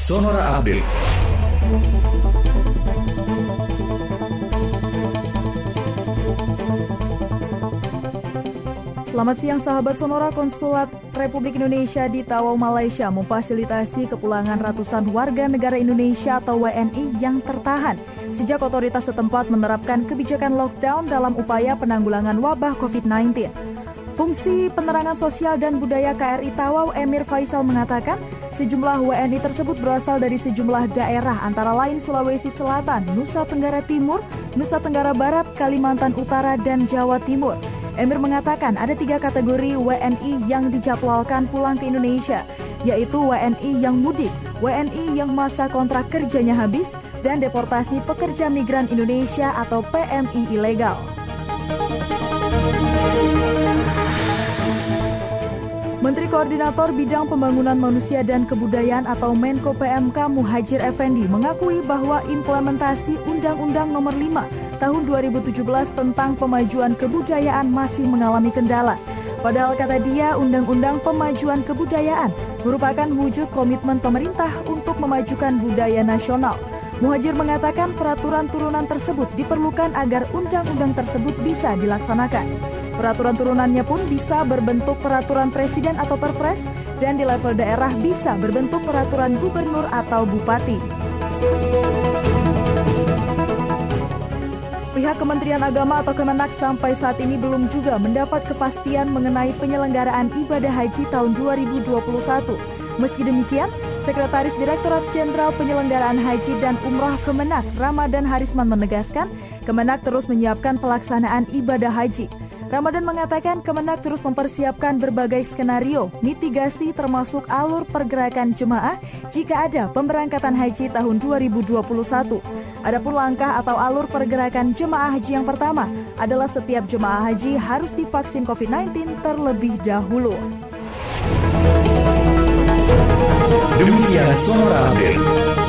Sonora Update. Selamat siang sahabat Sonora Konsulat Republik Indonesia di Tawau, Malaysia memfasilitasi kepulangan ratusan warga negara Indonesia atau WNI yang tertahan sejak otoritas setempat menerapkan kebijakan lockdown dalam upaya penanggulangan wabah COVID-19. Fungsi Penerangan Sosial dan Budaya KRI Tawau Emir Faisal mengatakan sejumlah WNI tersebut berasal dari sejumlah daerah antara lain Sulawesi Selatan, Nusa Tenggara Timur, Nusa Tenggara Barat, Kalimantan Utara, dan Jawa Timur. Emir mengatakan ada tiga kategori WNI yang dijadwalkan pulang ke Indonesia, yaitu WNI yang mudik, WNI yang masa kontrak kerjanya habis, dan deportasi pekerja migran Indonesia atau PMI ilegal. Menteri Koordinator Bidang Pembangunan Manusia dan Kebudayaan atau Menko PMK Muhajir Effendi mengakui bahwa implementasi Undang-Undang Nomor 5 Tahun 2017 tentang pemajuan kebudayaan masih mengalami kendala. Padahal kata dia, Undang-Undang Pemajuan Kebudayaan merupakan wujud komitmen pemerintah untuk memajukan budaya nasional. Muhajir mengatakan peraturan turunan tersebut diperlukan agar undang-undang tersebut bisa dilaksanakan. Peraturan turunannya pun bisa berbentuk peraturan presiden atau perpres dan di level daerah bisa berbentuk peraturan gubernur atau bupati. Pihak Kementerian Agama atau Kemenak sampai saat ini belum juga mendapat kepastian mengenai penyelenggaraan ibadah haji tahun 2021. Meski demikian, Sekretaris Direktorat Jenderal Penyelenggaraan Haji dan Umrah Kemenak, Ramadan Harisman menegaskan, Kemenak terus menyiapkan pelaksanaan ibadah haji. Ramadan mengatakan Kemenak terus mempersiapkan berbagai skenario mitigasi termasuk alur pergerakan jemaah jika ada pemberangkatan haji tahun 2021. Adapun langkah atau alur pergerakan jemaah haji yang pertama adalah setiap jemaah haji harus divaksin COVID-19 terlebih dahulu. Demikian Sonora Update.